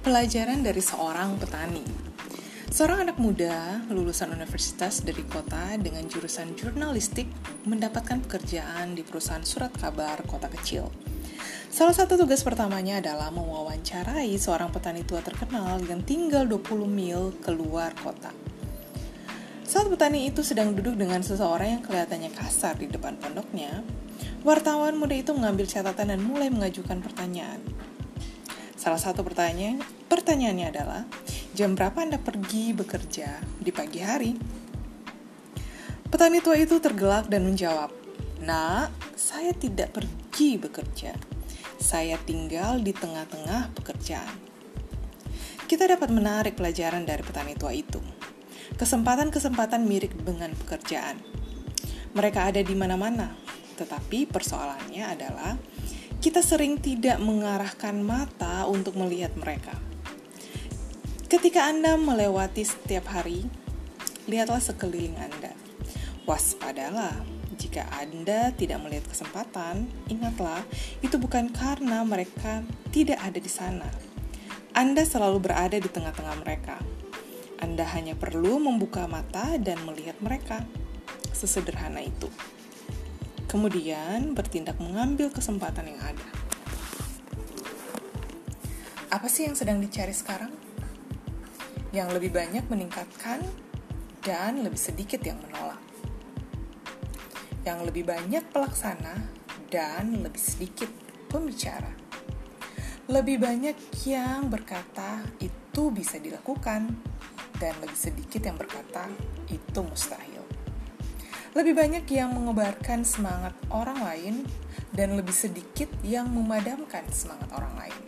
Pelajaran dari seorang petani. Seorang anak muda lulusan universitas dari kota dengan jurusan jurnalistik mendapatkan pekerjaan di perusahaan surat kabar kota kecil. Salah satu tugas pertamanya adalah mewawancarai seorang petani tua terkenal yang tinggal 20 mil keluar kota. Saat petani itu sedang duduk dengan seseorang yang kelihatannya kasar di depan pondoknya, wartawan muda itu mengambil catatan dan mulai mengajukan pertanyaan. Salah satu pertanyaan pertanyaannya adalah, jam berapa Anda pergi bekerja di pagi hari? Petani tua itu tergelak dan menjawab, Nak, saya tidak pergi bekerja. Saya tinggal di tengah-tengah pekerjaan. Kita dapat menarik pelajaran dari petani tua itu. Kesempatan-kesempatan mirip dengan pekerjaan. Mereka ada di mana-mana, tetapi persoalannya adalah kita sering tidak mengarahkan mata untuk melihat mereka. Ketika Anda melewati setiap hari, lihatlah sekeliling Anda. Waspadalah, jika Anda tidak melihat kesempatan, ingatlah, itu bukan karena mereka tidak ada di sana. Anda selalu berada di tengah-tengah mereka. Anda hanya perlu membuka mata dan melihat mereka. Sesederhana itu kemudian bertindak mengambil kesempatan yang ada. Apa sih yang sedang dicari sekarang? Yang lebih banyak meningkatkan dan lebih sedikit yang menolak. Yang lebih banyak pelaksana dan lebih sedikit pembicara. Lebih banyak yang berkata itu bisa dilakukan dan lebih sedikit yang berkata itu mustahil. Lebih banyak yang mengebarkan semangat orang lain dan lebih sedikit yang memadamkan semangat orang lain.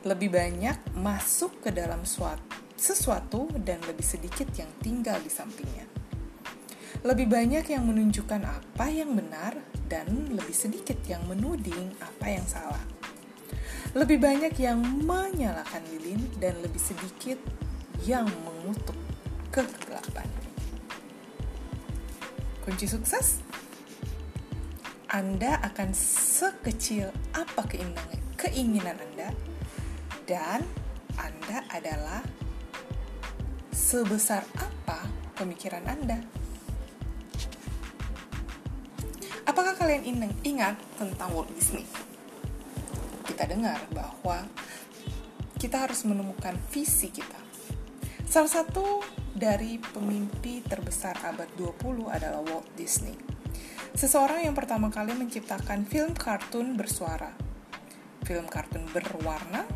Lebih banyak masuk ke dalam suatu, sesuatu dan lebih sedikit yang tinggal di sampingnya. Lebih banyak yang menunjukkan apa yang benar dan lebih sedikit yang menuding apa yang salah. Lebih banyak yang menyalakan lilin dan lebih sedikit yang mengutuk kegelapan. Kunci sukses? Anda akan sekecil apa keinginan, keinginan Anda dan Anda adalah sebesar apa pemikiran Anda. Apakah kalian ingat tentang Walt Disney? Kita dengar bahwa kita harus menemukan visi kita. Salah satu dari pemimpi terbesar abad 20 adalah Walt Disney. Seseorang yang pertama kali menciptakan film kartun bersuara, film kartun berwarna,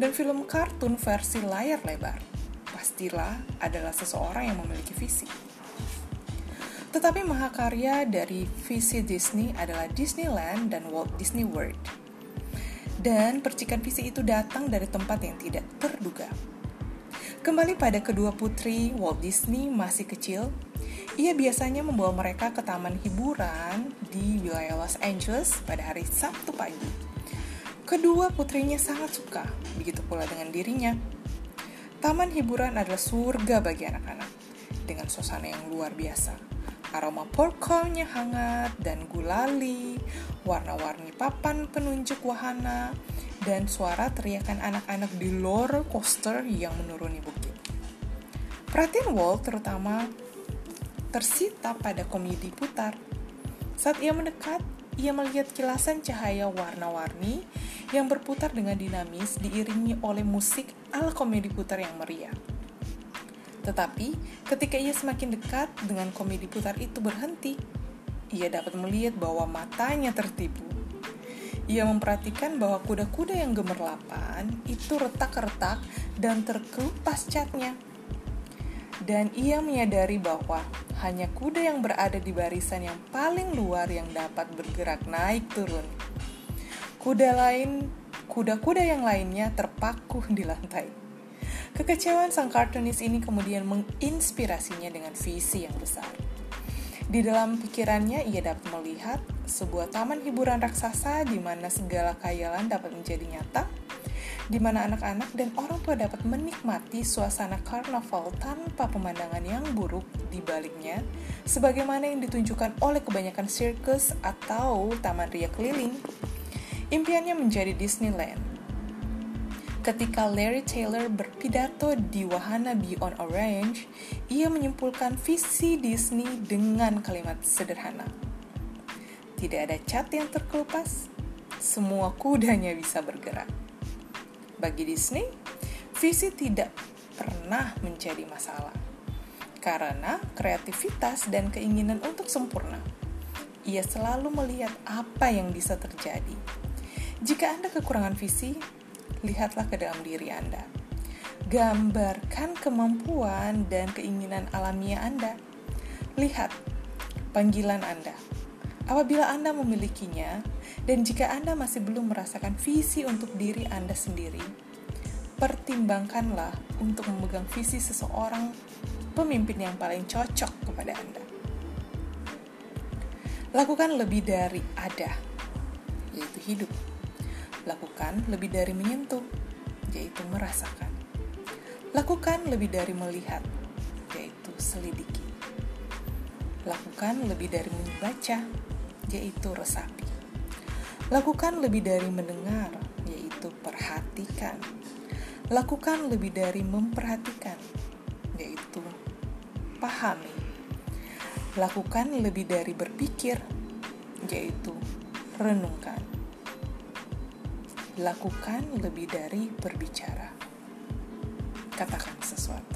dan film kartun versi layar lebar. Pastilah adalah seseorang yang memiliki visi. Tetapi mahakarya dari visi Disney adalah Disneyland dan Walt Disney World. Dan percikan visi itu datang dari tempat yang tidak terduga Kembali pada kedua putri Walt Disney masih kecil, ia biasanya membawa mereka ke taman hiburan di wilayah Los Angeles pada hari Sabtu pagi. Kedua putrinya sangat suka, begitu pula dengan dirinya. Taman hiburan adalah surga bagi anak-anak, dengan suasana yang luar biasa. Aroma popcornnya hangat dan gulali, warna-warni papan penunjuk wahana, dan suara teriakan anak-anak di roller coaster yang menuruni bukit. Perhatian Walt terutama tersita pada komedi putar. Saat ia mendekat, ia melihat kilasan cahaya warna-warni yang berputar dengan dinamis diiringi oleh musik ala komedi putar yang meriah. Tetapi, ketika ia semakin dekat dengan komedi putar itu berhenti, ia dapat melihat bahwa matanya tertipu ia memperhatikan bahwa kuda-kuda yang gemerlapan itu retak-retak dan terkelupas catnya. Dan ia menyadari bahwa hanya kuda yang berada di barisan yang paling luar yang dapat bergerak naik turun. Kuda lain, kuda-kuda yang lainnya terpaku di lantai. Kekecewaan sang kartunis ini kemudian menginspirasinya dengan visi yang besar. Di dalam pikirannya, ia dapat melihat sebuah taman hiburan raksasa di mana segala khayalan dapat menjadi nyata, di mana anak-anak dan orang tua dapat menikmati suasana karnaval tanpa pemandangan yang buruk di baliknya, sebagaimana yang ditunjukkan oleh kebanyakan sirkus atau taman ria keliling. Impiannya menjadi Disneyland. Ketika Larry Taylor berpidato di Wahana Beyond Orange, ia menyimpulkan visi Disney dengan kalimat sederhana. Tidak ada cat yang terkelupas, semua kudanya bisa bergerak. Bagi Disney, visi tidak pernah menjadi masalah. Karena kreativitas dan keinginan untuk sempurna. Ia selalu melihat apa yang bisa terjadi. Jika Anda kekurangan visi, lihatlah ke dalam diri Anda. Gambarkan kemampuan dan keinginan alamiah Anda. Lihat panggilan Anda. Apabila Anda memilikinya, dan jika Anda masih belum merasakan visi untuk diri Anda sendiri, pertimbangkanlah untuk memegang visi seseorang pemimpin yang paling cocok kepada Anda. Lakukan lebih dari ada, yaitu hidup Lakukan lebih dari menyentuh, yaitu merasakan. Lakukan lebih dari melihat, yaitu selidiki. Lakukan lebih dari membaca, yaitu resapi. Lakukan lebih dari mendengar, yaitu perhatikan. Lakukan lebih dari memperhatikan, yaitu pahami. Lakukan lebih dari berpikir, yaitu renungkan lakukan lebih dari berbicara. Katakan sesuatu.